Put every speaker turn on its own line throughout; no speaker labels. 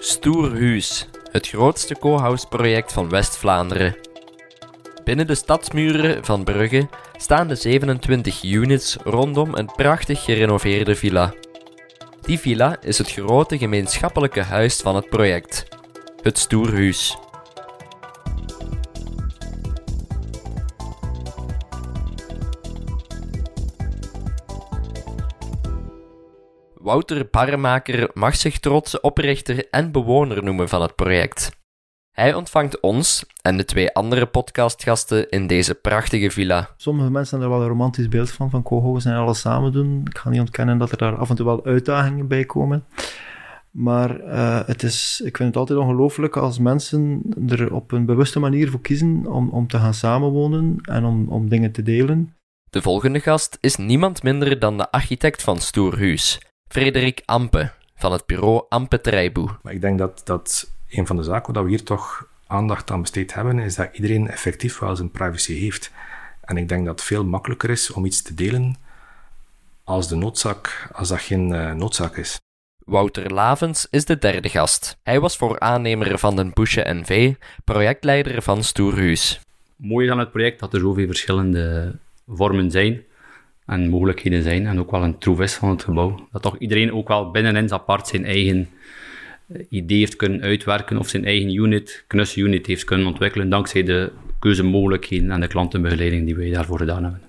Stoerhuis, het grootste co-house-project van West-Vlaanderen. Binnen de stadsmuren van Brugge staan de 27 units rondom een prachtig gerenoveerde villa. Die villa is het grote gemeenschappelijke huis van het project, het Stoerhuis. Wouter Parremaker mag zich trots oprichter en bewoner noemen van het project. Hij ontvangt ons en de twee andere podcastgasten in deze prachtige villa.
Sommige mensen hebben er wel een romantisch beeld van, van co en alles samen doen. Ik ga niet ontkennen dat er daar af en toe wel uitdagingen bij komen. Maar uh, het is, ik vind het altijd ongelooflijk als mensen er op een bewuste manier voor kiezen om, om te gaan samenwonen en om, om dingen te delen.
De volgende gast is niemand minder dan de architect van Stoerhuis, Frederik Ampe van het bureau Ampe Treiboe.
Maar ik denk dat, dat een van de zaken waar we hier toch aandacht aan besteed hebben, is dat iedereen effectief wel zijn privacy heeft. En ik denk dat het veel makkelijker is om iets te delen als de noodzaak, als dat geen uh, noodzaak is.
Wouter Lavens is de derde gast. Hij was voor aannemer van den Busche NV, projectleider van Stoerhuis.
Mooi aan het project dat er zoveel verschillende vormen zijn en mogelijkheden zijn en ook wel een troef is van het gebouw. Dat toch iedereen ook wel binnenin apart zijn eigen eh, idee heeft kunnen uitwerken of zijn eigen unit, knus-unit heeft kunnen ontwikkelen dankzij de keuzemogelijkheden en de klantenbegeleiding die wij daarvoor gedaan hebben.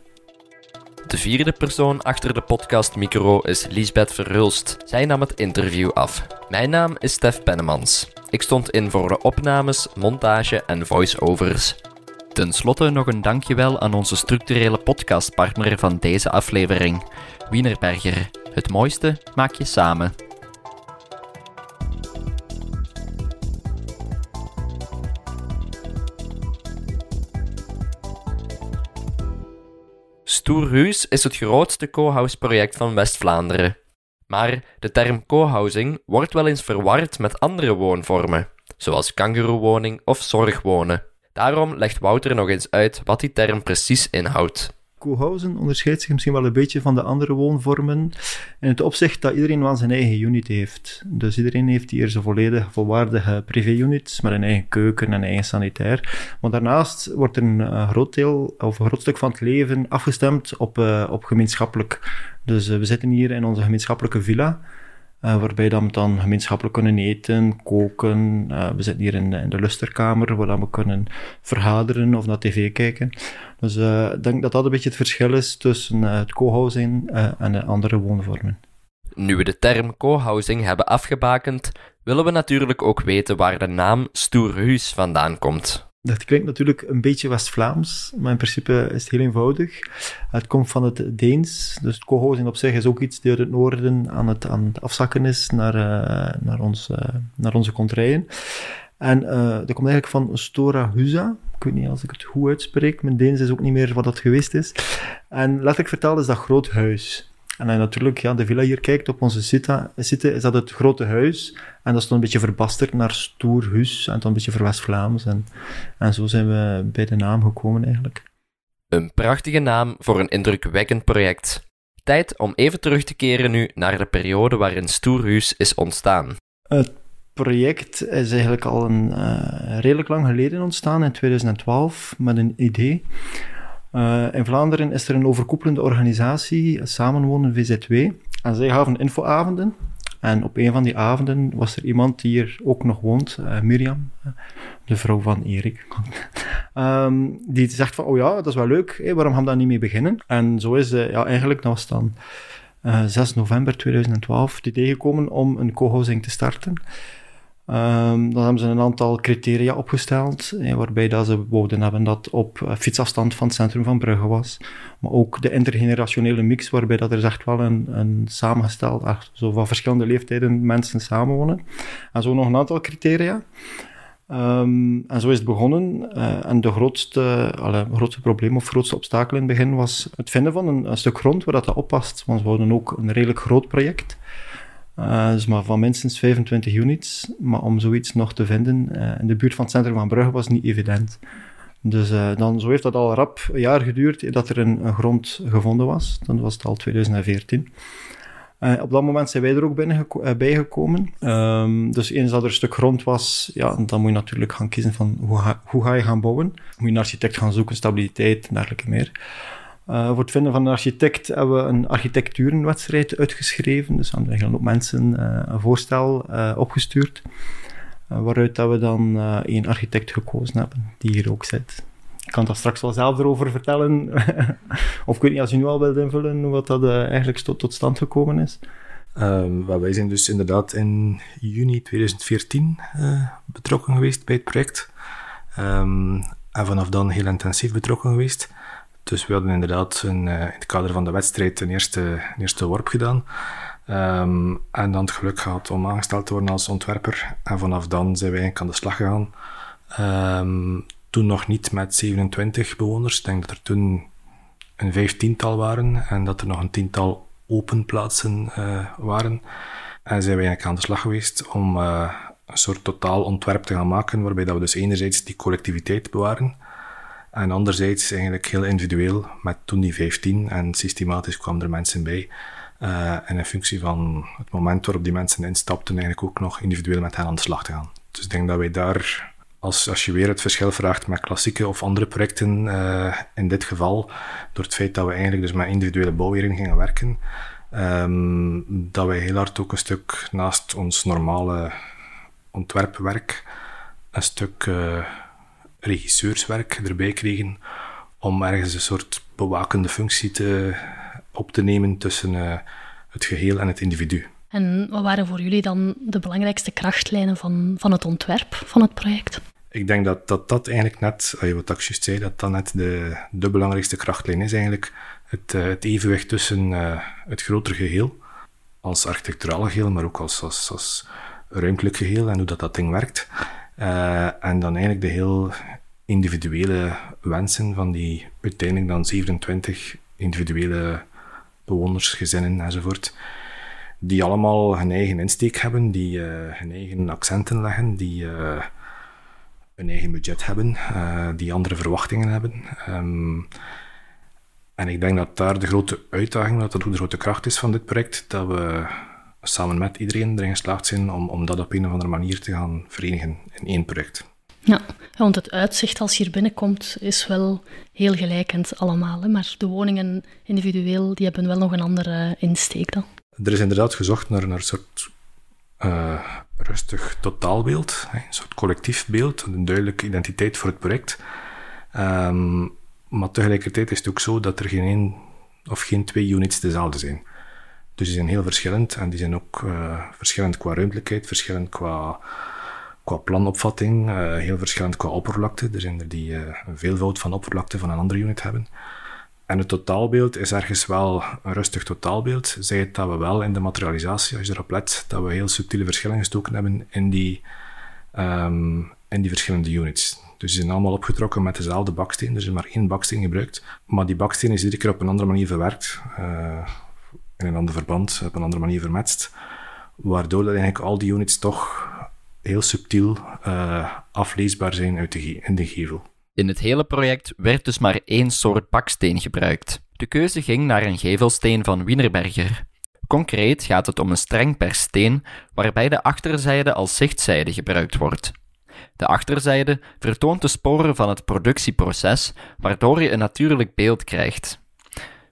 De vierde persoon achter de podcastmicro is Lisbeth Verhulst. Zij nam het interview af. Mijn naam is Stef Pennemans. Ik stond in voor de opnames, montage en voice-overs. Ten slotte nog een dankjewel aan onze structurele podcastpartner van deze aflevering, Wienerberger. Het mooiste maak je samen. Stoerhuis is het grootste co-house-project van West-Vlaanderen. Maar de term co-housing wordt wel eens verward met andere woonvormen, zoals kangeroewoning of zorgwonen. Daarom legt Wouter nog eens uit wat die term precies inhoudt.
Co-housing onderscheidt zich misschien wel een beetje van de andere woonvormen in het opzicht dat iedereen wel zijn eigen unit heeft. Dus iedereen heeft hier zijn volledig volwaardige privé-unit met een eigen keuken en eigen sanitair. Maar daarnaast wordt een uh, groot deel of een groot stuk van het leven afgestemd op, uh, op gemeenschappelijk. Dus uh, we zitten hier in onze gemeenschappelijke villa. Uh, waarbij dan we dan gemeenschappelijk kunnen eten, koken. Uh, we zitten hier in, in, de lusterkamer, waar we kunnen vergaderen of naar tv kijken. Dus uh, ik denk dat dat een beetje het verschil is tussen het co-housing en de andere woonvormen.
Nu we de term co-housing hebben afgebakend, willen we natuurlijk ook weten waar de naam Stoerhuis vandaan komt.
Dat klinkt natuurlijk een beetje West-Vlaams, maar in principe is het heel eenvoudig. Het komt van het Deens, dus het co-housing op zich is ook iets die uit het noorden aan het, aan afzakken is naar, uh, naar, ons, uh, naar onze contraien. En uh, dat komt eigenlijk van Stora Husa. Ik weet niet als ik het goed uitspreek. Mijn Deens is ook niet meer wat dat geweest is. En letterlijk vertaald is dat groot huis. En dan natuurlijk, ja, de villa hier kijkt op onze site, is dat het grote huis. En dat is dan een beetje verbasterd naar Stoerhuis en dan een beetje voor West-Vlaams. En, en zo zijn we bij de naam gekomen eigenlijk.
Een prachtige naam voor een indrukwekkend project. Tijd om even terug te keren nu naar de periode waarin Stoerhuis is ontstaan.
Het project is eigenlijk al een, uh, redelijk lang geleden ontstaan, in 2012, met een idee. Uh, in Vlaanderen is er een overkoepelende organisatie, Samenwonen VZW. En zij gaven infoavonden. En op een van die avonden was er iemand die hier ook nog woont, uh, Mirjam, de vrouw van Erik. um, die zegt van, oh ja, dat is wel leuk, waarom gaan we daar niet mee beginnen? En zo is, uh, ja, eigenlijk, dat was dan 6 november 2012, het idee gekomen om een co-housing te starten. Um, dan hebben ze een aantal criteria opgesteld, eh, waarbij dat ze wouden hebben dat op uh, fietsafstand van het centrum van Brugge was. Maar ook de intergenerationele mix, waarbij dat er echt wel een, een samengesteld, echt, zo van verschillende leeftijden mensen samenwonen. En zo nog een aantal criteria. Um, en zo is het begonnen. Uh, en de grootste, alle, grootste probleem of grootste obstakel in het begin was het vinden van een, een stuk grond waar dat, dat oppast. Want we hadden ook een redelijk groot project. Uh, dus maar van minstens 25 units. Maar om zoiets nog te vinden uh, in de buurt van het centrum van Brugge was niet evident. Dus uh, dan, zo heeft dat al rap een jaar geduurd dat er een, grond gevonden was. Dan was het al 2014. Uh, op dat moment zijn wij er ook uh, bijgekomen. Um, dus eens dat er een stuk grond was, ja, dan moet je natuurlijk gaan kiezen van hoe ga, hoe ga je gaan bouwen. Moet je een architect gaan zoeken, stabiliteit en dergelijke meer. Uh, voor het vinden van een architect hebben we een architecturenwedstrijd uitgeschreven. Dus aan een hoop mensen een voorstel opgestuurd. waaruit dat we dan één architect gekozen hebben, die hier ook zit. Ik kan daar straks wel zelf erover vertellen. of ik weet als je nu al wilt invullen wat dat eigenlijk tot, stand gekomen is.
Um, wij zijn dus inderdaad in juni 2014 uh, eh, betrokken geweest bij het project. Um, en vanaf dan heel intensief betrokken geweest. Dus we hadden inderdaad uh, in het kader van de wedstrijd een eerste, eerste worp gedaan. Um, en dan het geluk gehad om aangesteld te worden als ontwerper. En vanaf dan zijn wij eigenlijk aan de slag gegaan. Um, toen nog niet met 27 bewoners. Ik denk dat er toen een vijftiental waren en dat er nog een tiental open plaatsen uh, waren. En zijn wij eigenlijk aan de slag geweest om uh, een soort totaal ontwerp te gaan maken, waarbij dat we dus enerzijds die collectiviteit bewaren en anderzijds eigenlijk heel individueel met toen die 15 en systematisch kwamen er mensen bij. En in functie van het moment waarop die mensen instapten, eigenlijk ook nog individueel met hen aan de slag te gaan. Dus ik denk dat wij daar als, als je weer het verschil vraagt met klassieke of andere projecten, uh, in dit geval, door het feit dat we eigenlijk dus met individuele bouwweringen gingen werken, um, dat wij heel hard ook een stuk naast ons normale ontwerpwerk, een stuk uh, regisseurswerk erbij kregen, om ergens een soort bewakende functie te, op te nemen tussen uh, het geheel en het individu.
En wat waren voor jullie dan de belangrijkste krachtlijnen van, van het ontwerp van het project?
Ik denk dat dat, dat eigenlijk net, wat ik juist zei, dat dat net de, de belangrijkste krachtlijn is eigenlijk. Het, uh, het evenwicht tussen uh, het grotere geheel, als architecturaal geheel, maar ook als, als, als ruimtelijk geheel en hoe dat, dat ding werkt. Uh, en dan eigenlijk de heel individuele wensen van die uiteindelijk dan 27 individuele bewoners, gezinnen enzovoort die allemaal hun eigen insteek hebben, die uh, hun eigen accenten leggen, die uh, hun eigen budget hebben, die andere verwachtingen hebben. Um, en ik denk dat daar de grote uitdaging, dat dat ook de grote kracht is van dit project, dat we samen met iedereen erin geslaagd zijn om, om dat op een of andere manier te gaan verenigen in één project.
Ja, want het uitzicht als je hier binnenkomt is wel heel gelijkend allemaal. Hè? Maar de woningen individueel, die hebben wel nog een andere insteek dan
er is inderdaad gezocht naar, naar een soort uh, rustig totaalbeeld, een soort collectief beeld, een duidelijke identiteit voor het project. Um, maar tegelijkertijd is het ook zo dat er geen één of geen twee units dezelfde zijn. Dus die zijn heel verschillend en die zijn ook uh, verschillend qua ruimtelijkheid, verschillend qua, qua planopvatting, uh, heel verschillend qua oppervlakte. Er zijn er die uh, een veelvoud van oppervlakte van een andere unit hebben. En het totaalbeeld is ergens wel een rustig totaalbeeld. Zij het dat we wel in de materialisatie, als je erop let, dat we heel subtiele verschillen gestoken hebben in die, um, in die verschillende units. Dus die zijn allemaal opgetrokken met dezelfde baksteen. Er is maar één baksteen gebruikt. Maar die baksteen is iedere keer op een andere manier verwerkt. In een ander verband, op een andere manier vermetst. Waardoor dat eigenlijk al die units toch heel subtiel uh, afleesbaar zijn uit de, in de gevel.
In het hele project werd dus maar één soort baksteen gebruikt. De keuze ging naar een gevelsteen van Wienerberger. Concreet gaat het om een streng per steen waarbij de achterzijde als zichtzijde gebruikt wordt. De achterzijde vertoont de sporen van het productieproces, waardoor je een natuurlijk beeld krijgt.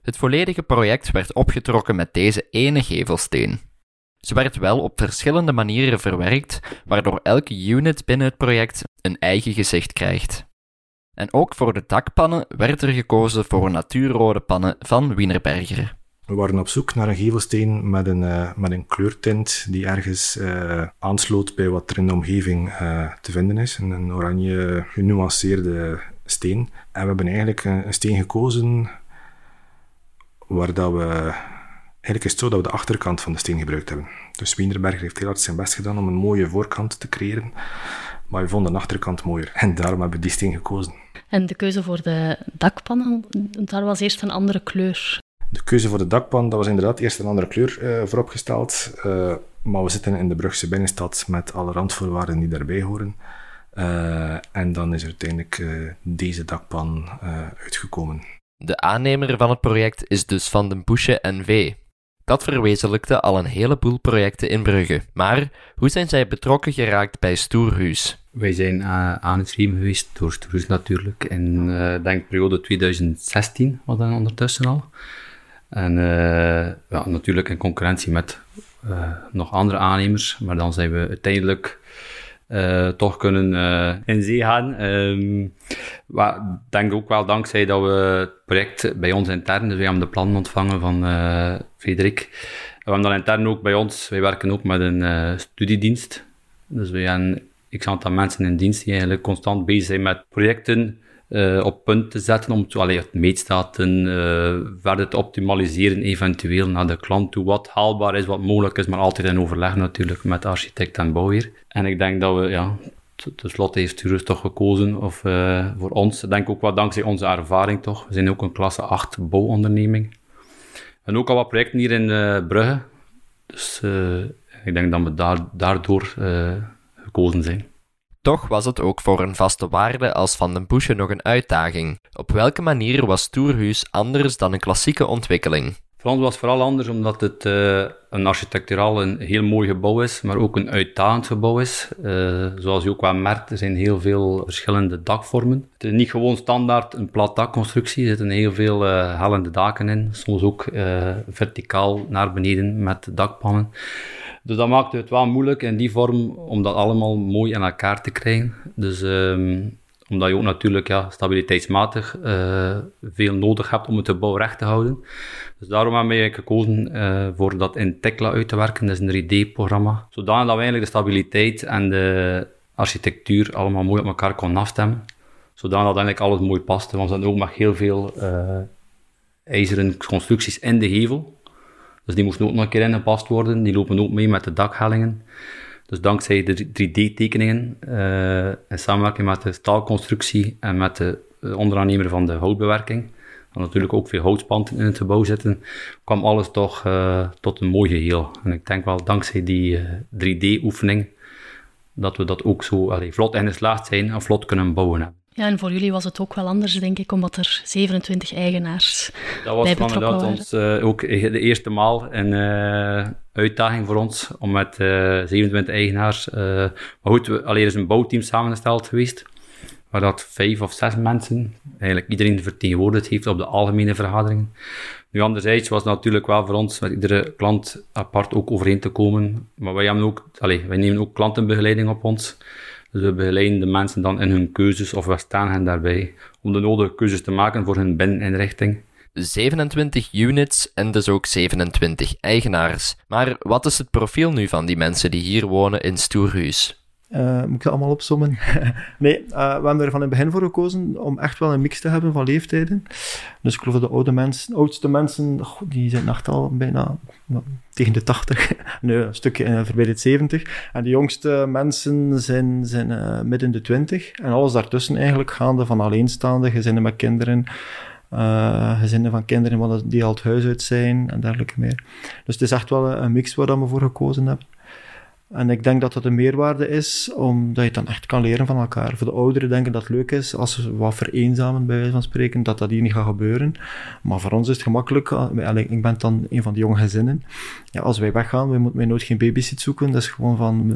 Het volledige project werd opgetrokken met deze ene gevelsteen. Ze werd wel op verschillende manieren verwerkt, waardoor elke unit binnen het project een eigen gezicht krijgt. En ook voor de dakpannen werd er gekozen voor natuurrode pannen van Wienerberger.
We waren op zoek naar een gevelsteen met een, uh, met een kleurtint die ergens uh, aansloot bij wat er in de omgeving uh, te vinden is. Een, oranje genuanceerde steen. En we hebben eigenlijk een steen gekozen waar dat we... Eigenlijk is het zo dat we de achterkant van de steen gebruikt hebben. Dus Wienerberger heeft heel hard zijn best gedaan om een mooie voorkant te creëren. Maar we vonden de achterkant mooier. En daarom hebben we die steen gekozen.
En de keuze voor de dakpannen, daar was eerst een andere kleur.
De keuze voor de dakpan, dat was inderdaad eerst een andere kleur uh, vooropgesteld. Uh, maar we zitten in de Brugse binnenstad met alle randvoorwaarden die daarbij horen. Uh, en dan is uiteindelijk deze dakpan uitgekomen.
De aannemer van het project is dus Van den Boesche NV. Dat verwezenlijkte al een heleboel projecten in Brugge. Maar hoe zijn zij betrokken geraakt bij Stoerhuis?
Wij zijn uh, aangeschreven geweest door Stoerhuis natuurlijk. In uh, denk periode 2016 was dat ondertussen al. En uh, ja, natuurlijk in concurrentie met nog andere aannemers. Maar dan zijn we uiteindelijk uh, toch kunnen uh, in zee gaan. Um, denk ook wel dankzij dat we het project bij ons intern, dus we hebben de plannen ontvangen van uh, Frederik. We hebben dan intern ook bij ons, wij werken ook met een studiedienst. Dus we hebben x aantal mensen in dienst die eigenlijk constant bezig zijn met projecten uh, op punt te zetten om te, allee, meetstaten uh, verder te optimaliseren, eventueel naar de klant toe, wat haalbaar is, wat mogelijk is, maar altijd in overleg natuurlijk met architect en bouwer. En ik denk dat we, ja, tenslotte heeft Turus toch gekozen, of uh, voor ons, ik denk ook wel dankzij onze ervaring toch, we zijn ook een klasse 8 bouwonderneming. En ook al wat projecten hier in Brugge, dus ik denk dat we daar, daardoor gekozen zijn.
Toch was het ook voor een vaste waarde als Van den Boesche nog een uitdaging. Op welke manier was Toerhuis anders dan een klassieke ontwikkeling?
Voor ons was het vooral anders omdat het uh, een architecturaal een heel mooi gebouw is, maar ook een uitdagend gebouw is. Uh, zoals je ook wel merkt, er zijn heel veel verschillende dakvormen. Het is niet gewoon standaard een plat dakconstructie, er zitten heel veel uh, hellende daken in, soms ook verticaal naar beneden met dakpannen. Dus dat maakte het wel moeilijk in die vorm om dat allemaal mooi in elkaar te krijgen. Dus um, omdat je ook natuurlijk ja, stabiliteitsmatig uh, veel nodig hebt om het gebouw recht te houden. Dus daarom hebben we gekozen uh, voor dat in Tekla uit te werken. Dat is een 3D-programma. Zodanig dat we eigenlijk de stabiliteit en de architectuur allemaal mooi op elkaar konden afstemmen. Zodanig dat eigenlijk alles mooi paste. Want we hadden ook nog heel veel uh, ijzeren constructies in de gevel. Dus die moesten ook nog een keer ingepast worden. Die lopen ook mee met de dakhellingen. Dus dankzij de 3D-tekeningen uh, in samenwerking met de staalconstructie en met de uh, onderaannemer van de houtbewerking, en natuurlijk ook veel houtspanten in het gebouw zitten, kwam alles toch uh, tot een mooi geheel. En ik denk wel dankzij die 3D-oefening dat we dat ook zo allee, vlot in geslaagd zijn en vlot kunnen bouwen.
Ja, en voor jullie was het ook wel anders, denk ik, omdat er 27 eigenaars
Dat was van inderdaad ons uh, ook de eerste maal een uh, uitdaging voor ons om met uh, 27 eigenaars. maar goed, we, alleen is een bouwteam samengesteld geweest, waar dat vijf of zes mensen, eigenlijk iedereen vertegenwoordigd heeft op de algemene vergaderingen. Nu, anderzijds was het natuurlijk wel voor ons met iedere klant apart ook overeen te komen. Maar wij, hebben ook, allez, wij nemen ook klantenbegeleiding op ons. Dus we begeleiden de mensen dan in hun keuzes of we staan hen daarbij om de nodige keuzes te maken voor hun binneninrichting.
27 units en dus ook 27 eigenaars. Maar wat is het profiel nu van die mensen die hier wonen in Stoerhuis?
Uh, moet ik dat allemaal opzommen? nee, uh, we hebben er van in het begin voor gekozen om echt wel een mix te hebben van leeftijden. Dus ik geloof dat de oude mensen, oudste mensen, die zijn echt al bijna tegen de 80. nee, een stukje uh, voorbij de 70. En de jongste mensen zijn, zijn midden de 20. En alles daartussen eigenlijk gaande van alleenstaande gezinnen met kinderen. Uh, gezinnen van kinderen die al het huis uit zijn en dergelijke meer. Dus het is echt wel een mix waar we voor gekozen hebben. En ik denk dat dat een meerwaarde is, omdat je het dan echt kan leren van elkaar. Voor de ouderen denken dat het leuk is, als ze wat vereenzamen, bij wijze van spreken, dat dat hier niet gaat gebeuren. Maar voor ons is het gemakkelijk. Eh, ik ben dan een van die jonge gezinnen. Ja, als wij weggaan, we moeten nooit geen babysit zoeken. Dat is gewoon van,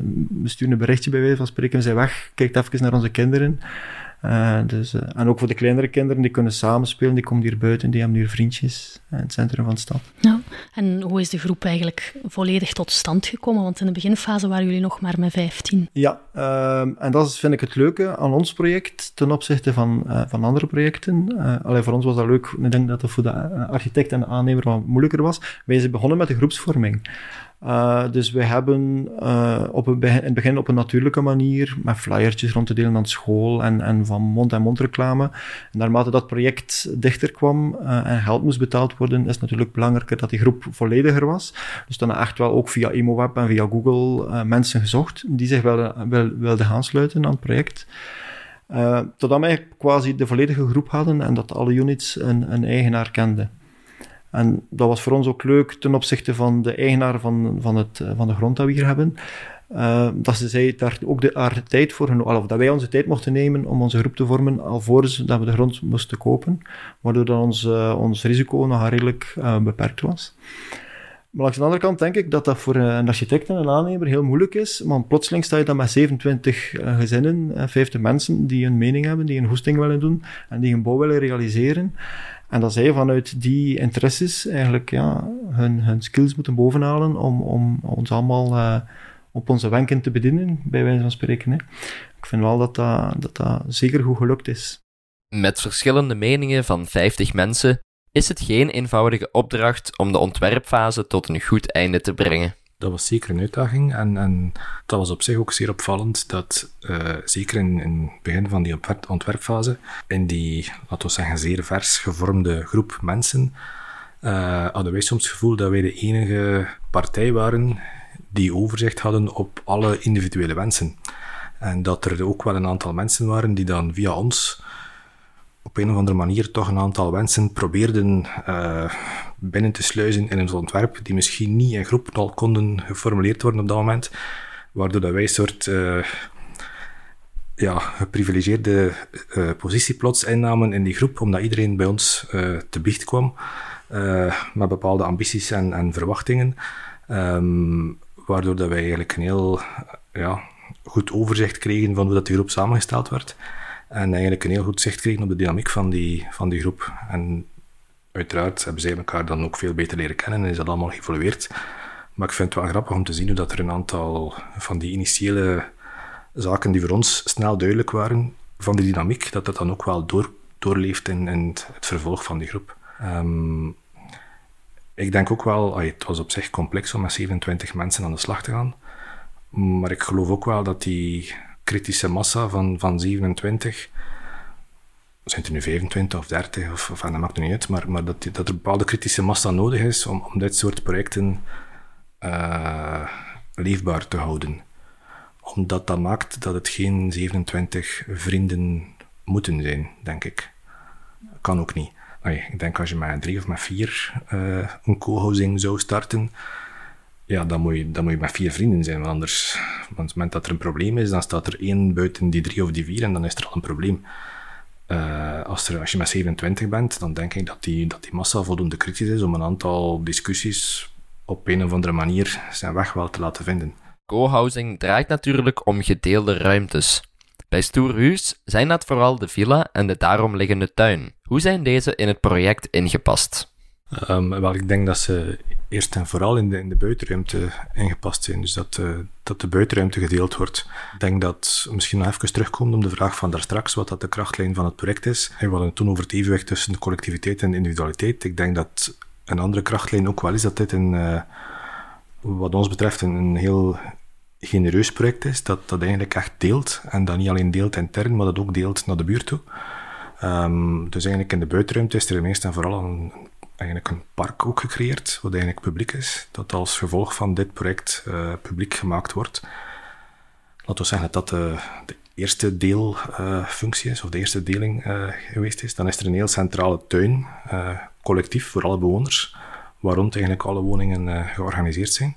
we sturen een berichtje bij wijze van spreken, we zijn weg, kijk even naar onze kinderen. Uh, dus, uh, en ook voor de kleinere kinderen, die kunnen samenspelen, die komen hier buiten, die hebben hier vriendjes in het centrum van de stad.
Ja, en hoe is de groep eigenlijk volledig tot stand gekomen? Want in de beginfase waren jullie nog maar met 15.
Ja, uh, en dat is, vind ik het leuke aan ons project ten opzichte van, van andere projecten. alleen voor ons was dat leuk, ik denk dat het voor de architect en de aannemer wat moeilijker was. Wij zijn begonnen met de groepsvorming. Uh, dus we hebben uh, op een, in het begin op een natuurlijke manier met flyertjes rond te delen aan school en, en van mond-en-mond reclame. En naarmate dat project dichter kwam uh, en geld moest betaald worden, is het natuurlijk belangrijker dat die groep vollediger was. Dus dan echt wel ook via ImoWeb en via Google mensen gezocht die zich wilden, wilden aansluiten aan het project. totdat wij quasi de volledige groep hadden en dat alle units een, een eigenaar kenden. En dat was voor ons ook leuk ten opzichte van de eigenaar van, van, het, eh, van de grond dat we hier hebben. Uh, dat ze zei daar ook de, haar tijd voor, of dat wij onze tijd mochten nemen om onze groep te vormen, alvorens dat we de grond moesten kopen, waardoor dan ons, uh, ons risico nog redelijk beperkt was. Maar langs de andere kant denk ik dat dat voor een architect en een aannemer heel moeilijk is, want plotseling sta je dan met 27 uh, gezinnen, 50 mensen die een mening hebben, die een hoesting willen doen en die een bouw willen realiseren. En dat zij vanuit die interesses eigenlijk ja, hun, hun skills moeten bovenhalen om, om ons allemaal op onze wenken te bedienen, bij wijze van spreken. Hè. Ik vind wel dat dat, dat dat zeker goed gelukt is.
Met verschillende meningen van 50 mensen is het geen eenvoudige opdracht om de ontwerpfase tot een goed einde te brengen.
Dat was zeker een uitdaging en, en dat was op zich ook zeer opvallend dat uh, zeker in, in het begin van die ontwerpfase, in die, laten we zeggen, zeer vers gevormde groep mensen, uh, hadden wij soms het gevoel dat wij de enige partij waren die overzicht hadden op alle individuele wensen. En dat er ook wel een aantal mensen waren die dan via ons op een of andere manier toch een aantal wensen probeerden uh, binnen te sluizen in een ontwerp die misschien niet in groep al konden geformuleerd worden op dat moment, waardoor dat wij een soort uh, ja, geprivilegeerde uh, positie plots innamen in die groep, omdat iedereen bij ons te biecht kwam met bepaalde ambities en, en verwachtingen, um, waardoor dat wij eigenlijk een heel ja, goed overzicht kregen van hoe dat die groep samengesteld werd. En eigenlijk een heel goed zicht kregen op de dynamiek van die, van die groep. En uiteraard hebben zij elkaar dan ook veel beter leren kennen en is dat allemaal geëvolueerd. Maar ik vind het wel grappig om te zien hoe dat er een aantal van die initiële zaken die voor ons snel duidelijk waren, van die dynamiek, dat dat dan ook wel door, doorleeft in, in het vervolg van die groep. Um, ik denk ook wel, het was op zich complex om met 27 mensen aan de slag te gaan. Maar ik geloof ook wel dat die kritische massa van, van 27, zijn er nu 25 of 30, of, of dat maakt niet uit, maar, maar dat, dat er bepaalde kritische massa nodig is om, om dit soort projecten uh, leefbaar te houden. Omdat dat maakt dat het geen 27 vrienden moeten zijn, denk ik. Kan ook niet. ik denk als je met drie of met vier uh, een co-housing zou starten, ja, dan moet, je, dan moet je met vier vrienden zijn. Want anders, want op het moment dat er een probleem is, dan staat er één buiten die drie of die vier en dan is er al een probleem. Uh, als, er, als je met 27 bent, dan denk ik dat die, dat die massa voldoende kritisch is om een aantal discussies op een of andere manier zijn weg wel te laten vinden.
Co-housing draait natuurlijk om gedeelde ruimtes. Bij Stoerhuis zijn dat vooral de villa en de daarom liggende tuin. Hoe zijn deze in het project ingepast?
Um, wel, ik denk dat ze eerst en vooral in de, in de buitenruimte ingepast zijn. Dus dat, uh, dat de buitenruimte gedeeld wordt. Ik denk dat misschien nog even terugkomt om de vraag van daar straks, wat dat de krachtlijn van het project is. We hadden het toen over het evenwicht tussen collectiviteit en individualiteit. Ik denk dat een andere krachtlijn ook wel is dat dit een, uh, wat ons betreft een, een heel genereus project is. Dat dat eigenlijk echt deelt. En dat niet alleen deelt intern, maar dat ook deelt naar de buurt toe. Um, dus eigenlijk in de buitenruimte is er meest en vooral een eigenlijk een park ook gecreëerd, wat eigenlijk publiek is, dat als gevolg van dit project uh, publiek gemaakt wordt. Laten we zeggen dat dat de, de eerste deelfunctie uh, is, of de eerste deling geweest is. Dan is er een heel centrale tuin, collectief voor alle bewoners, waar rond eigenlijk alle woningen georganiseerd zijn.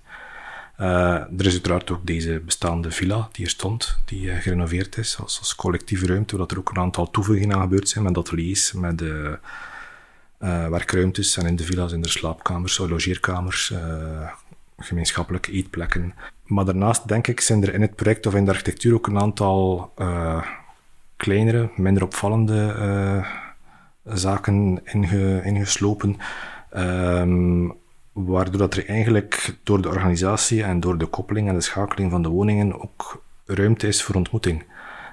er is uiteraard ook deze bestaande villa die er stond, die gerenoveerd is als, als collectieve ruimte, waar er ook een aantal toevoegingen aan gebeurd zijn met ateliers, met de uh, werkruimtes en in de villa's in de slaapkamers, logeerkamers, uh, gemeenschappelijke eetplekken. Maar daarnaast denk ik zijn er in het project of in de architectuur ook een aantal uh, kleinere, minder opvallende zaken inge, ingeslopen. Um, waardoor dat er eigenlijk door de organisatie en door de koppeling en de schakeling van de woningen ook ruimte is voor ontmoeting.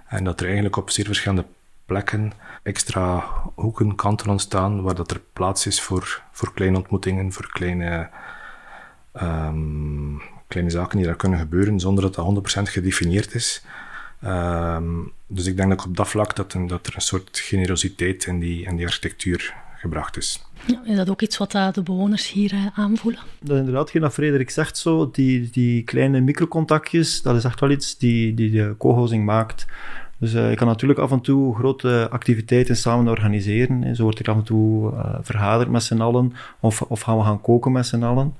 En dat er eigenlijk op zeer verschillende plekken extra hoeken, kanten ontstaan, waar dat er plaats is voor, voor kleine ontmoetingen, voor kleine, um, kleine zaken die daar kunnen gebeuren, zonder dat dat 100% gedefinieerd is. Um, dus ik denk dat op dat vlak dat, een, dat er een soort generositeit in die, in die architectuur gebracht is.
Ja, is dat ook iets wat uh, de bewoners hier uh, aanvoelen?
Dat is inderdaad, geen Frederik zegt zo, die, die kleine microcontactjes, dat is echt wel iets die, die de co-housing maakt. Dus uh, je kan natuurlijk af en toe grote activiteiten samen organiseren. Zo wordt er af en toe uh, vergaderd met z'n allen, of, of gaan we gaan koken met z'n allen.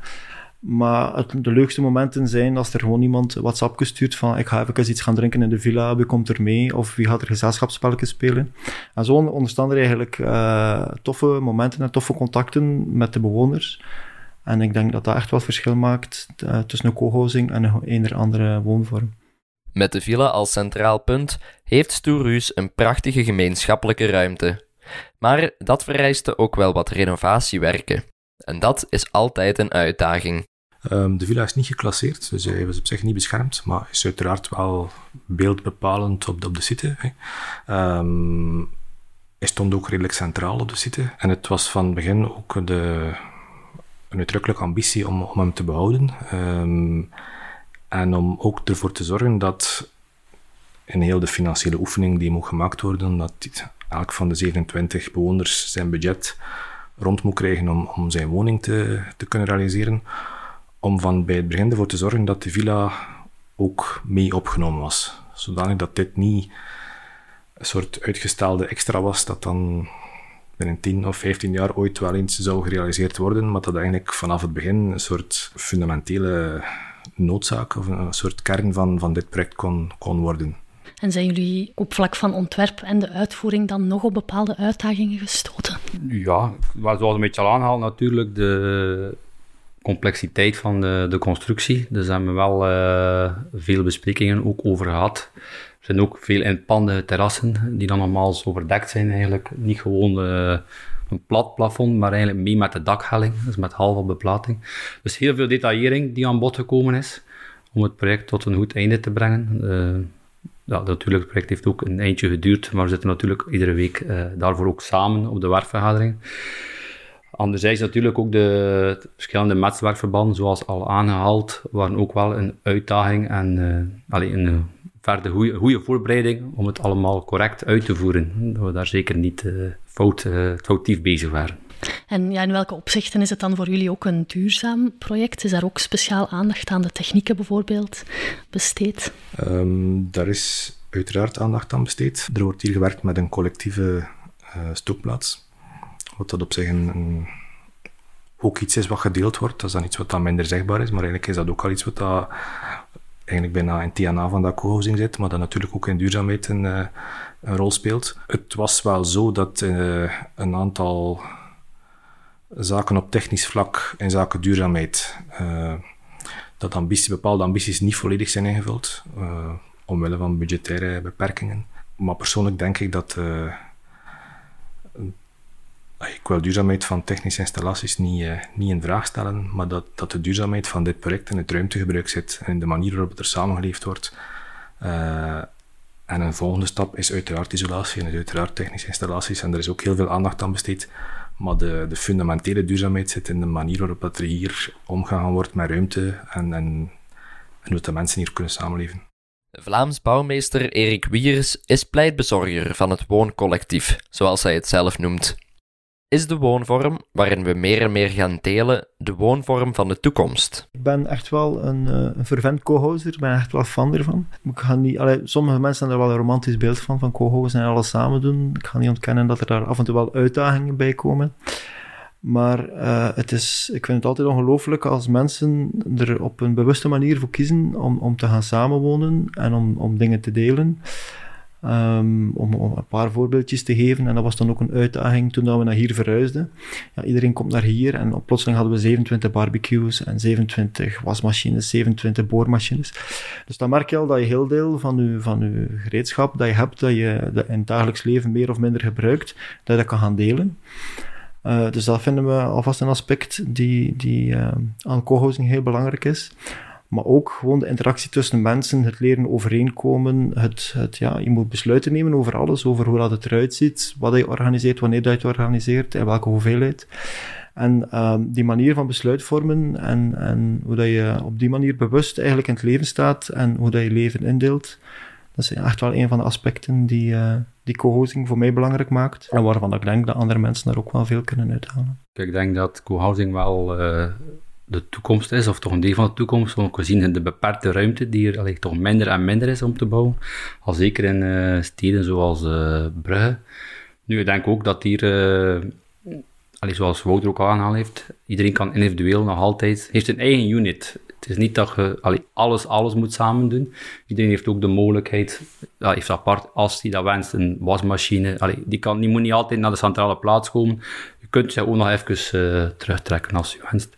Maar het, de leukste momenten zijn als er gewoon iemand WhatsApp stuurt van ik ga even iets gaan drinken in de villa, wie komt er mee? Of wie gaat er gezelschapsspelletjes spelen? En zo ontstaan er eigenlijk uh, toffe momenten en toffe contacten met de bewoners. En ik denk dat dat echt wel verschil maakt tussen een co-housing en een, een andere woonvorm.
Met de villa als centraal punt heeft Stoerhuis een prachtige gemeenschappelijke ruimte. Maar dat vereiste ook wel wat renovatiewerken. En dat is altijd een uitdaging.
Um, de villa is niet geclasseerd, dus hij was op zich niet beschermd, maar is uiteraard wel beeldbepalend op de, op de site. Um, hij stond ook redelijk centraal op de site. En het was van het begin ook de, een uitdrukkelijke ambitie om, om hem te behouden. Um, en om ook ervoor te zorgen dat in heel de financiële oefening die moet gemaakt worden, dat elk van de 27 bewoners zijn budget rond moet krijgen om, om zijn woning te, te kunnen realiseren. Om van bij het begin ervoor te zorgen dat de villa ook mee opgenomen was. Zodanig dat dit niet een soort uitgestelde extra was, dat dan binnen 10 of 15 jaar ooit wel eens zou gerealiseerd worden, maar dat eigenlijk vanaf het begin een soort fundamentele noodzaak of een soort kern van, van dit project kon, kon worden.
En zijn jullie op vlak van ontwerp en de uitvoering dan nog op bepaalde uitdagingen gestoten?
Ja, zoals een beetje al aanhaal natuurlijk, de complexiteit van de, de constructie. Dus daar hebben we wel uh, veel besprekingen ook over gehad. Er zijn ook veel inpande terrassen die dan normaal overdekt zijn eigenlijk. Niet gewoon uh, een plat plafond, maar eigenlijk mee met de dakhelling, dus met halve beplating. Dus heel veel detaillering die aan bod gekomen is om het project tot een goed einde te brengen. Uh, ja, natuurlijk, het project heeft ook een eindje geduurd, maar we zitten natuurlijk iedere week uh, daarvoor ook samen op de werkvergadering. Anderzijds natuurlijk ook de verschillende metswerkverbanden, zoals al aangehaald, waren ook wel een uitdaging en uh, allee, een verder goede voorbereiding om het allemaal correct uit te voeren. Dat we daar zeker niet uh, fout, uh, foutief bezig waren.
En ja, in welke opzichten is het dan voor jullie ook een duurzaam project? Is daar ook speciaal aandacht aan de technieken bijvoorbeeld besteed?
Um, daar is uiteraard aandacht aan besteed. Er wordt hier gewerkt met een collectieve uh, stookplaats. Wat dat op zich een, een, ook iets is wat gedeeld wordt. Dat is dan iets wat dan minder zichtbaar is, maar eigenlijk is dat ook al iets wat dat eigenlijk bijna in TNA van dat co-housing zit, maar dat natuurlijk ook in duurzaamheid een, uh, een rol speelt. Het was wel zo dat uh, een aantal zaken op technisch vlak in zaken duurzaamheid, uh, dat ambitie, bepaalde ambities niet volledig zijn ingevuld, omwille van budgettaire beperkingen. Maar persoonlijk denk ik dat ik wil duurzaamheid van technische installaties niet, uh, niet in vraag stellen, maar dat, dat de duurzaamheid van dit project in het ruimtegebruik zit en in de manier waarop het er samengeleefd wordt. Uh, en een volgende stap is uiteraard isolatie en uiteraard technische installaties. En er is ook heel veel aandacht aan besteed. Maar de, de fundamentele duurzaamheid zit in de manier waarop dat er hier omgegaan wordt met ruimte en, en, en hoe de mensen hier kunnen samenleven.
Vlaams bouwmeester Erik Wiers is pleitbezorger van het wooncollectief, zoals hij het zelf noemt. Is de woonvorm, waarin we meer en meer gaan delen, de woonvorm van de toekomst?
Ik ben echt wel een, uh, een fervent co-houser, ik ben echt wel fan ervan. Ik ga niet, allee, sommige mensen hebben er wel een romantisch beeld van, van co-housing en alles samen doen. Ik ga niet ontkennen dat er daar af en toe wel uitdagingen bij komen. Maar uh, het is, ik vind het altijd ongelooflijk als mensen er op een bewuste manier voor kiezen om, om te gaan samenwonen en om, om dingen te delen. Um, om, een paar voorbeeldjes te geven. En dat was dan ook een uitdaging toen we naar hier verhuisden. Ja, iedereen komt naar hier en plotseling hadden we 27 barbecues en 27 wasmachines, 27 boormachines. Dus dan merk je al dat je heel deel van je, van je gereedschap dat je hebt, dat je dat in het dagelijks leven meer of minder gebruikt, dat je dat kan gaan delen. Uh, dus dat vinden we alvast een aspect die, die uh, aan co-housing heel belangrijk is maar ook gewoon de interactie tussen mensen, het leren overeenkomen, het, het, ja, je moet besluiten nemen over alles, over hoe dat het eruit ziet, wat je organiseert, wanneer dat je het organiseert, in welke hoeveelheid. En um, die manier van besluitvormen en, en hoe dat je op die manier bewust eigenlijk in het leven staat en hoe dat je leven indeelt, dat is echt wel een van de aspecten die, uh, die co-housing voor mij belangrijk maakt. En waarvan ik denk dat andere mensen daar ook wel veel kunnen uithalen.
Ik denk dat co-housing wel uh, de toekomst is, of toch een deel van de toekomst. Want we zien de beperkte ruimte die er allee, toch minder en minder is om te bouwen. Al zeker in uh, steden zoals uh, Brugge. Nu, ik denk ook dat hier, uh, zoals Wouter ook al aangehaald heeft, iedereen kan individueel nog altijd, heeft een eigen unit. Het is niet dat je alles, alles moet samen doen. Iedereen heeft ook de mogelijkheid, heeft apart, als hij dat wenst, een wasmachine. Allee, die, kan, die moet niet altijd naar de centrale plaats komen kunt je ook nog even terugtrekken als je wenst.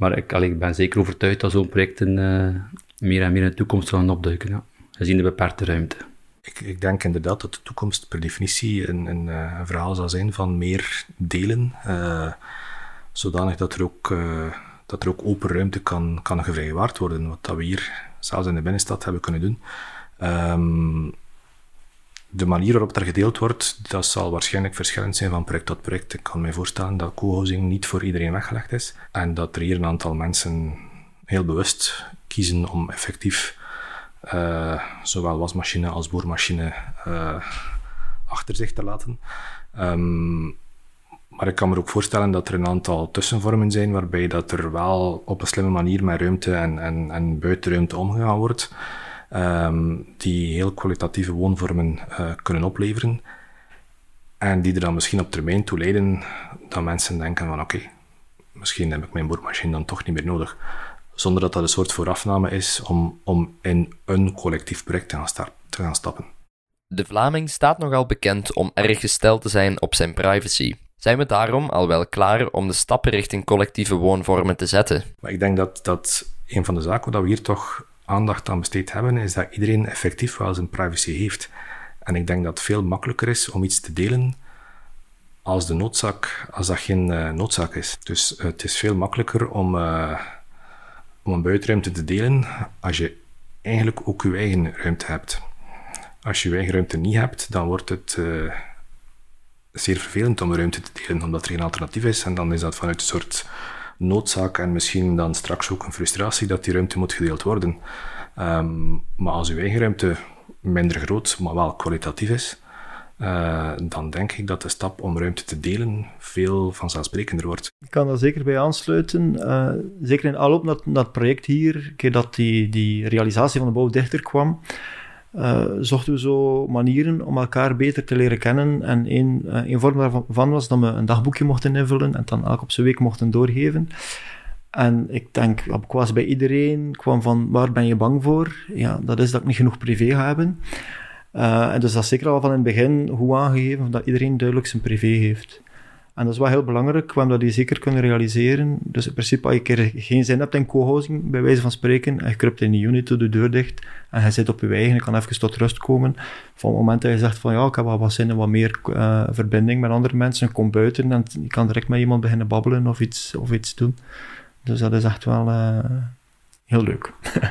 Maar ik, ik ben zeker overtuigd dat zo'n projecten uh, meer en meer in de toekomst zullen opduiken. Ja. Gezien de beperkte ruimte.
Ik, ik, denk inderdaad dat de toekomst per definitie een, een, een verhaal zal zijn van meer delen. Uh, zodanig dat er ook, dat open ruimte kan, kan gevrijwaard worden. Wat dat we hier zelfs in de binnenstad hebben kunnen doen. Um, de manier waarop er gedeeld wordt, dat zal waarschijnlijk verschillend zijn van project tot project. Ik kan me voorstellen dat co-housing niet voor iedereen weggelegd is en dat er hier een aantal mensen heel bewust kiezen om effectief uh, zowel wasmachine als boormachine uh, achter zich te laten. Um, maar ik kan me ook voorstellen dat er een aantal tussenvormen zijn waarbij dat er wel op een slimme manier met ruimte en, en, en buitenruimte omgegaan wordt. Um, die heel kwalitatieve woonvormen uh, kunnen opleveren. En die er dan misschien op termijn toe leiden dat mensen denken van oké, okay, misschien heb ik mijn boormachine dan toch niet meer nodig. Zonder dat dat een soort voorafname is om, om in een collectief project te gaan, te gaan stappen.
De Vlaming staat nogal bekend om erg gesteld te zijn op zijn privacy. Zijn we daarom al wel klaar om de stappen richting collectieve woonvormen te zetten?
Maar ik denk dat, dat een van de zaken dat we hier toch aandacht aan besteed hebben, is dat iedereen effectief wel zijn privacy heeft. En ik denk dat het veel makkelijker is om iets te delen als de noodzaak, als dat geen uh, noodzaak is. Dus uh, het is veel makkelijker om, uh, om een buitenruimte te delen als je eigenlijk ook je eigen ruimte hebt. Als je je eigen ruimte niet hebt, dan wordt het zeer vervelend om ruimte te delen, omdat er geen alternatief is. En dan is dat vanuit een soort noodzaak en misschien dan straks ook een frustratie dat die ruimte moet gedeeld worden. Um, maar als uw eigen ruimte minder groot, maar wel kwalitatief is, uh, dan denk ik dat de stap om ruimte te delen veel vanzelfsprekender wordt.
Ik kan daar zeker bij aansluiten. Uh, zeker in aanloop naar het project hier, keer dat die, die realisatie van de bouw dichter kwam, uh, zochten we zo manieren om elkaar beter te leren kennen. En één, één vorm daarvan was dat we een dagboekje mochten invullen en dan elk op zijn week mochten doorgeven. En ik denk, ik was bij iedereen, kwam van waar ben je bang voor? Ja, dat is dat ik niet genoeg privé ga hebben. Uh, en dus dat is zeker al van in het begin hoe aangegeven dat iedereen duidelijk zijn privé heeft. En dat is wel heel belangrijk, want dat die zeker kunnen realiseren. Dus in principe, als je geen zin hebt in co-housing, bij wijze van spreken, en je kruipt in die unit, de deur dicht, en je zit op je eigen, je kan even tot rust komen. Van het moment dat je zegt van, ja, ik heb wel wat zin in wat meer uh, verbinding met andere mensen, kom buiten en je kan direct met iemand beginnen babbelen of iets, of iets doen. Dus dat is echt wel uh, heel leuk.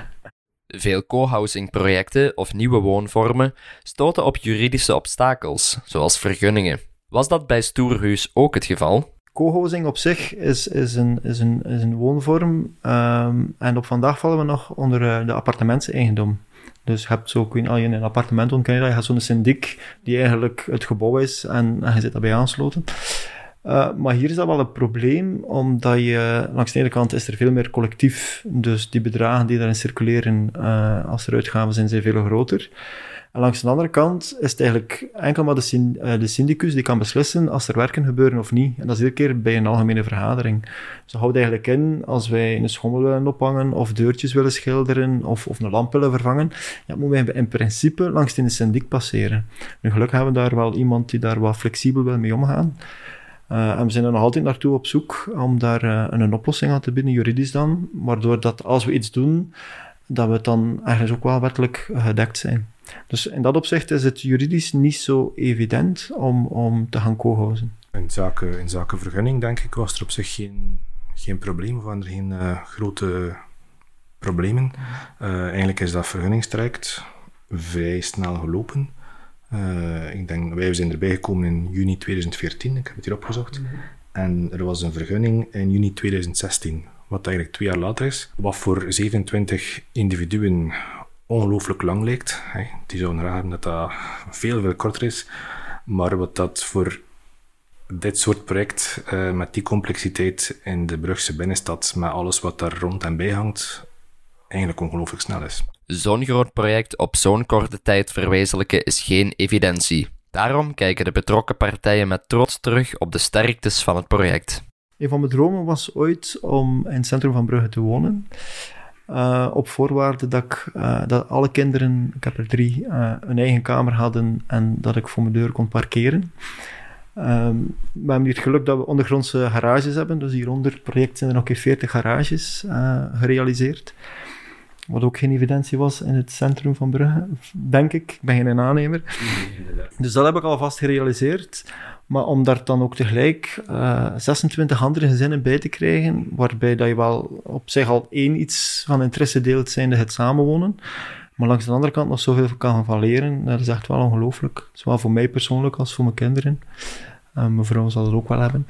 Veel co-housing projecten of nieuwe woonvormen stoten op juridische obstakels, zoals vergunningen. Was dat bij Stoerhuis ook het geval?
Co-housing op zich is, is, een, is, een, is een woonvorm. Um, en op vandaag vallen we nog onder uh, de appartementseigendom. Dus je hebt zo, als je in een appartement woont, je je zo'n syndic die eigenlijk het gebouw is en, je zit daarbij aansloten. Uh, maar hier is dat wel een probleem, omdat je, langs de ene kant is er veel meer collectief, dus die bedragen die daarin circuleren, uh, als er uitgaven zijn, zijn veel groter. En langs de andere kant is het eigenlijk enkel maar de, uh, de syndicus die kan beslissen als er werken gebeuren of niet. En dat is iedere keer bij een algemene vergadering. Dus dat houdt eigenlijk in, als wij een schommel willen ophangen, of deurtjes willen schilderen, of, of een lamp willen vervangen, ja, moeten wij in principe langs de syndic passeren. Nu, gelukkig hebben we daar wel iemand die daar wat flexibel wil mee omgaan. Uh, en we zijn er nog altijd naartoe op zoek om daar uh, een oplossing aan te bieden, juridisch dan, waardoor dat als we iets doen, dat we dan eigenlijk ook wel wettelijk gedekt zijn. Dus in dat opzicht is het juridisch niet zo evident om, om te gaan co-housen.
In zaken, in zaken vergunning, denk ik, was er op zich geen, geen probleem, of waren er geen uh, grote problemen. Uh, eigenlijk is dat vergunningstraject vrij snel gelopen. Uh, ik denk, wij zijn erbij gekomen in juni 2014, ik heb het hier opgezocht. En er was een vergunning in juni 2016, wat eigenlijk twee jaar later is. Wat voor 27 individuen ongelooflijk lang lijkt. Die zouden raden dat dat veel, veel korter is. Maar wat dat voor dit soort project, uh, met die complexiteit in de Brugse binnenstad, met alles wat daar rond en bij hangt, eigenlijk ongelooflijk snel is.
Zo'n groot project op zo'n korte tijd verwezenlijken is geen evidentie. Daarom kijken de betrokken partijen met trots terug op de sterktes van het project.
Een van mijn dromen was ooit om in het centrum van Brugge te wonen. Uh, op voorwaarde dat, ik, uh, dat alle kinderen, ik heb er drie, uh, een eigen kamer hadden en dat ik voor mijn deur kon parkeren. Ehm, we hebben hier het geluk dat we ondergrondse garages hebben. Dus hieronder het project zijn er nog een keer 40 garages gerealiseerd. Wat ook geen evidentie was in het centrum van Brugge, denk ik. Ik ben geen aannemer. dus dat heb ik alvast gerealiseerd. Maar om daar dan ook tegelijk uh, eh, 26 andere gezinnen bij te krijgen, waarbij dat je wel op zich al één iets van interesse deelt, zijnde het samenwonen. Maar langs de andere kant nog zoveel kan van leren, dat is echt wel ongelooflijk. Zowel voor mij persoonlijk als voor mijn kinderen. Uh, mijn vrouw zal het ook wel hebben.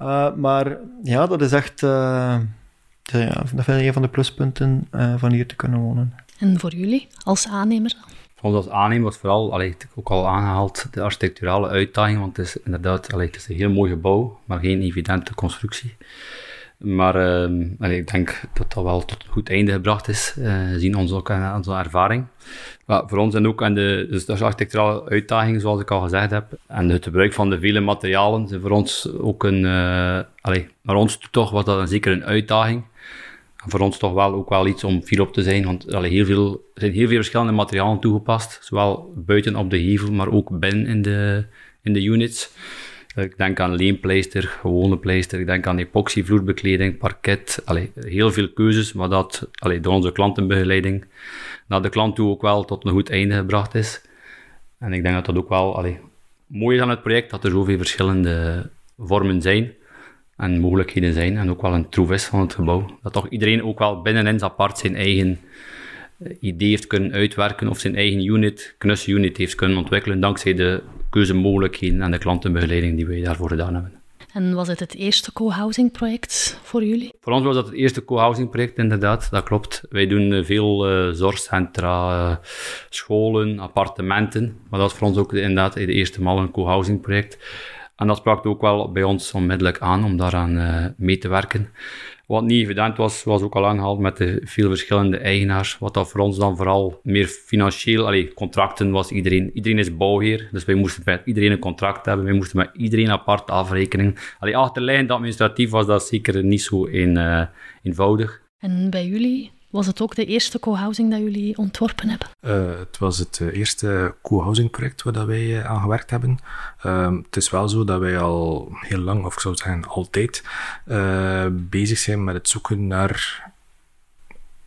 Uh, maar ja, dat is echt... Ja, dat vind een van de pluspunten van hier te kunnen wonen.
En voor jullie als aannemer
ons als aannemer was vooral, allee, ook al aangehaald, de architecturale uitdaging, want het is inderdaad allee, het is een heel mooi gebouw, maar geen evidente constructie. Maar uh, ik denk dat dat wel tot een goed einde gebracht is, uh, zien ons ook aan onze ervaring. Maar voor ons en ook aan de, dus de architecturale uitdaging, zoals ik al gezegd heb, en het gebruik van de vele materialen, zijn voor ons ook een, uh, allee, naar ons toch was dat een, zeker een uitdaging. Voor ons toch wel ook wel iets om fier op te zijn, want heel veel, er zijn heel veel verschillende materialen toegepast, zowel buiten op de hevel, maar ook binnen in de, in de units. Ik denk aan leenpleister, gewone pleister. Ik denk aan epoxyvloerbekleding, parket. Allee, heel veel keuzes, maar dat door onze klantenbegeleiding naar de klant toe ook wel tot een goed einde gebracht is. En ik denk dat dat ook wel allee, mooi is aan het project, dat er zoveel verschillende vormen zijn en mogelijkheden zijn. En ook wel een troef is van het gebouw. Dat toch iedereen ook wel binnenin apart zijn eigen eh, idee heeft kunnen uitwerken of zijn eigen unit, knus-unit heeft kunnen ontwikkelen dankzij de keuzemogelijkheden en de klantenbegeleiding die wij daarvoor gedaan hebben.
En was het het eerste co-housing project voor jullie?
Voor ons was dat het eerste co-housing project, inderdaad, dat klopt. Wij doen eh, veel uh, zorgcentra, uh, scholen, appartementen, maar dat is voor ons ook inderdaad de eerste maal een co-housing project. En dat sprak ook wel bij ons onmiddellijk aan om daaraan mee te werken. Wat niet evident was, was ook al aangehaald met de veel verschillende eigenaars. Wat dat voor ons dan vooral meer financieel, allee, contracten was iedereen, iedereen is bouwheer. Dus wij moesten met iedereen een contract hebben. Wij moesten met iedereen apart afrekenen. Allee, achterlijnd administratief was dat zeker niet zo uh, eenvoudig.
En bij jullie, was het ook de eerste co-housing dat jullie ontworpen hebben?
Uh, het was het uh, eerste co-housing project waar wij uh, aan gewerkt hebben. Ehm, het is wel zo dat wij al heel lang, of ik zou zeggen altijd, bezig zijn met het zoeken naar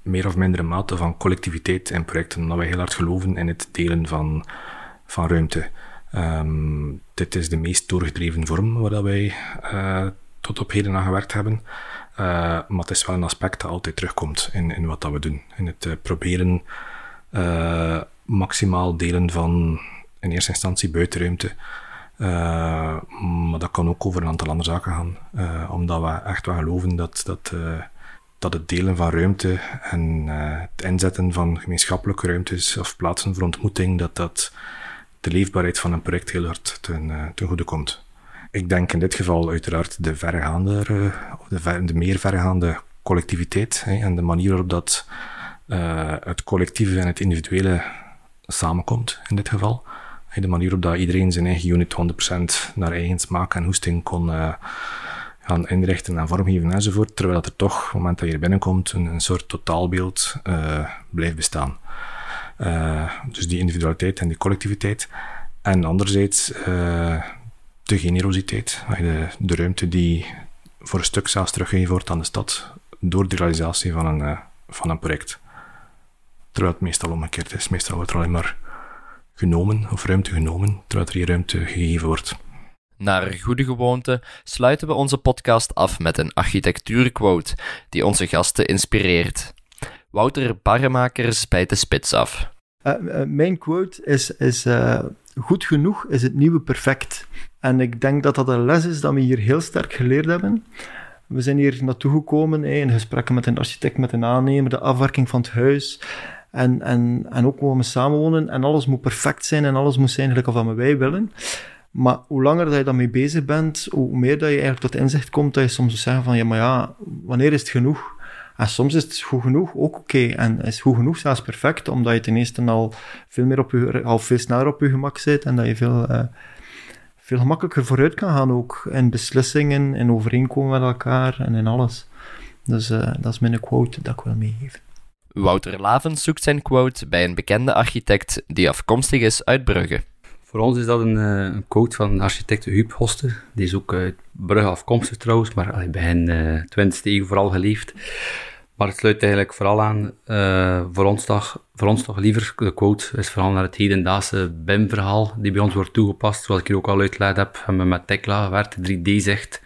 meer of mindere mate van collectiviteit in projecten. Omdat wij heel hard geloven in het delen van, van ruimte. Um, dit is de meest doorgedreven vorm waar wij tot op heden aan gewerkt hebben. Uh, maar het is wel een aspect dat altijd terugkomt in, in wat dat we doen. In het uh, proberen uh, maximaal delen van in eerste instantie buitenruimte. maar dat kan ook over een aantal andere zaken gaan. omdat we echt wel geloven dat, dat, dat het delen van ruimte en het inzetten van gemeenschappelijke ruimtes of plaatsen voor ontmoeting, dat dat de leefbaarheid van een project heel hard ten, ten goede komt. Ik denk in dit geval uiteraard de verregaande, of de, meer verregaande collectiviteit hè, en de manier waarop dat uh, het collectieve en het individuele samenkomt in dit geval. De manier waarop dat iedereen zijn eigen unit 100% naar eigen smaak en hoesting kon uh, gaan inrichten en vormgeven enzovoort, terwijl dat er toch, op het moment dat je er binnenkomt, een, een soort totaalbeeld blijft bestaan. dus die individualiteit en die collectiviteit. En anderzijds de generositeit, de, de ruimte die voor een stuk zelfs teruggegeven wordt aan de stad door de realisatie van een, uh, van een project. Terwijl het meestal omgekeerd is. Meestal wordt er alleen maar genomen of ruimte genomen, terwijl er hier ruimte gegeven wordt.
Naar goede gewoonte sluiten we onze podcast af met een architectuurquote die onze gasten inspireert. Wouter Barremakers bij de spits af.
Uh, uh, mijn quote is, is goed genoeg is het nieuwe perfect. En ik denk dat dat een les is dat we hier heel sterk geleerd hebben. We zijn hier naartoe gekomen in gesprekken met een architect, met een aannemer, de afwerking van het huis. En, en, en ook waar we samenwonen. En alles moet perfect zijn en alles moet zijn eigenlijk wat wij willen. Maar hoe langer dat je daarmee bezig bent, hoe meer dat je eigenlijk tot inzicht komt dat je soms zegt van ja, maar ja, wanneer is het genoeg? En soms is het goed genoeg ook oké. En is goed genoeg zelfs perfect, omdat je ten eerste al veel, meer op je, al veel sneller op je gemak zit en dat je veel, uh, veel gemakkelijker vooruit kan gaan ook in beslissingen, in overeenkomen met elkaar en in alles. Dus uh, dat is mijn quote dat ik wil meegeven.
Wouter Lavens zoekt zijn quote bij een bekende architect die afkomstig is uit Brugge.
Voor ons is dat een, uh, een quote van architect Huub Hoster. Die is ook uit Brugge afkomstig trouwens, maar allee, begin uh, 20e eeuw vooral geleefd. Maar het sluit eigenlijk vooral aan, voor, ons toch, voor ons toch liever, de quote is vooral naar het hedendaagse BIM-verhaal, die bij ons wordt toegepast. Zoals ik hier ook al uitgelegd heb, hebben met Tekla gewerkt, 3D zegt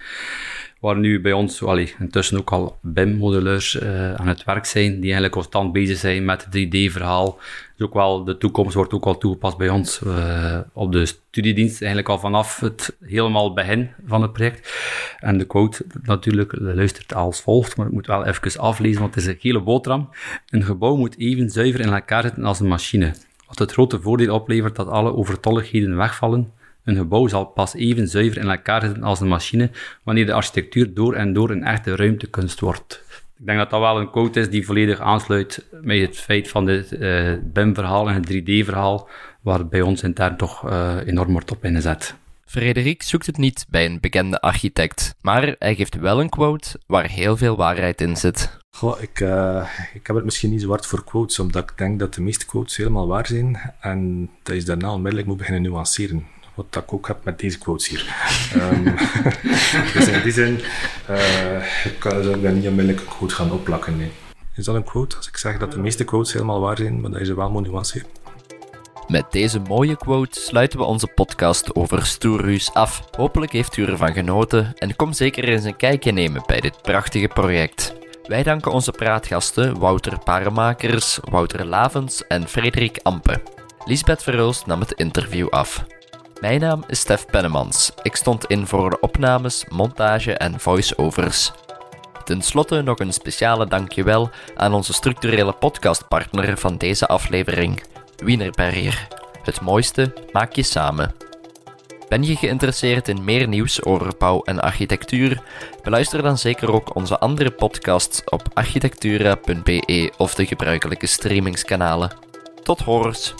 waar nu bij ons intussen ook al BIM-modelleurs uh, aan het werk zijn, die eigenlijk constant bezig zijn met het 3D-verhaal. Dus ook wel, de toekomst wordt ook al toegepast bij ons uh, op de studiedienst, eigenlijk al vanaf het helemaal begin van het project. En de quote natuurlijk luistert als volgt, maar ik moet wel even aflezen, want het is een hele boterham. Een gebouw moet even zuiver in elkaar zitten als een machine. Wat het grote voordeel oplevert dat alle overtolligheden wegvallen, een gebouw zal pas even zuiver in elkaar zitten als een machine wanneer de architectuur door en door een echte ruimtekunst wordt. Ik denk dat dat wel een quote is die volledig aansluit met het feit van het uh, BIM-verhaal en het 3D-verhaal, waar bij ons intern toch uh, enorm wordt op ingezet.
Frederik zoekt het niet bij een bekende architect, maar hij geeft wel een quote waar heel veel waarheid in zit.
Goh, ik, uh, ik heb het misschien niet zo hard voor quotes, omdat ik denk dat de meeste quotes helemaal waar zijn en dat je daarna onmiddellijk moet beginnen nuanceren. Wat ik ook heb met deze quotes hier. um, dus in die zin uh, ik kan daar niet onmiddellijk een quote gaan opplakken. Nee. Is dat een quote? Als ik zeg dat de meeste quotes helemaal waar zijn, maar dat je ze wel moet nuanceren.
Met deze mooie quote sluiten we onze podcast over Stoerhuis af. Hopelijk heeft u ervan genoten en kom zeker eens een kijkje nemen bij dit prachtige project. Wij danken onze praatgasten Wouter Paremakers, Wouter Lavens en Frederik Ampe. Lisbeth Verhulst nam het interview af. Mijn naam is Stef Pennemans. Ik stond in voor de opnames, montage en voice-overs. Ten slotte nog een speciale dankjewel aan onze structurele podcastpartner van deze aflevering, Wienerberger. Het mooiste maak je samen. Ben je geïnteresseerd in meer nieuws over bouw en architectuur? Beluister dan zeker ook onze andere podcasts op architectura.be of de gebruikelijke streamingskanalen. Tot horens!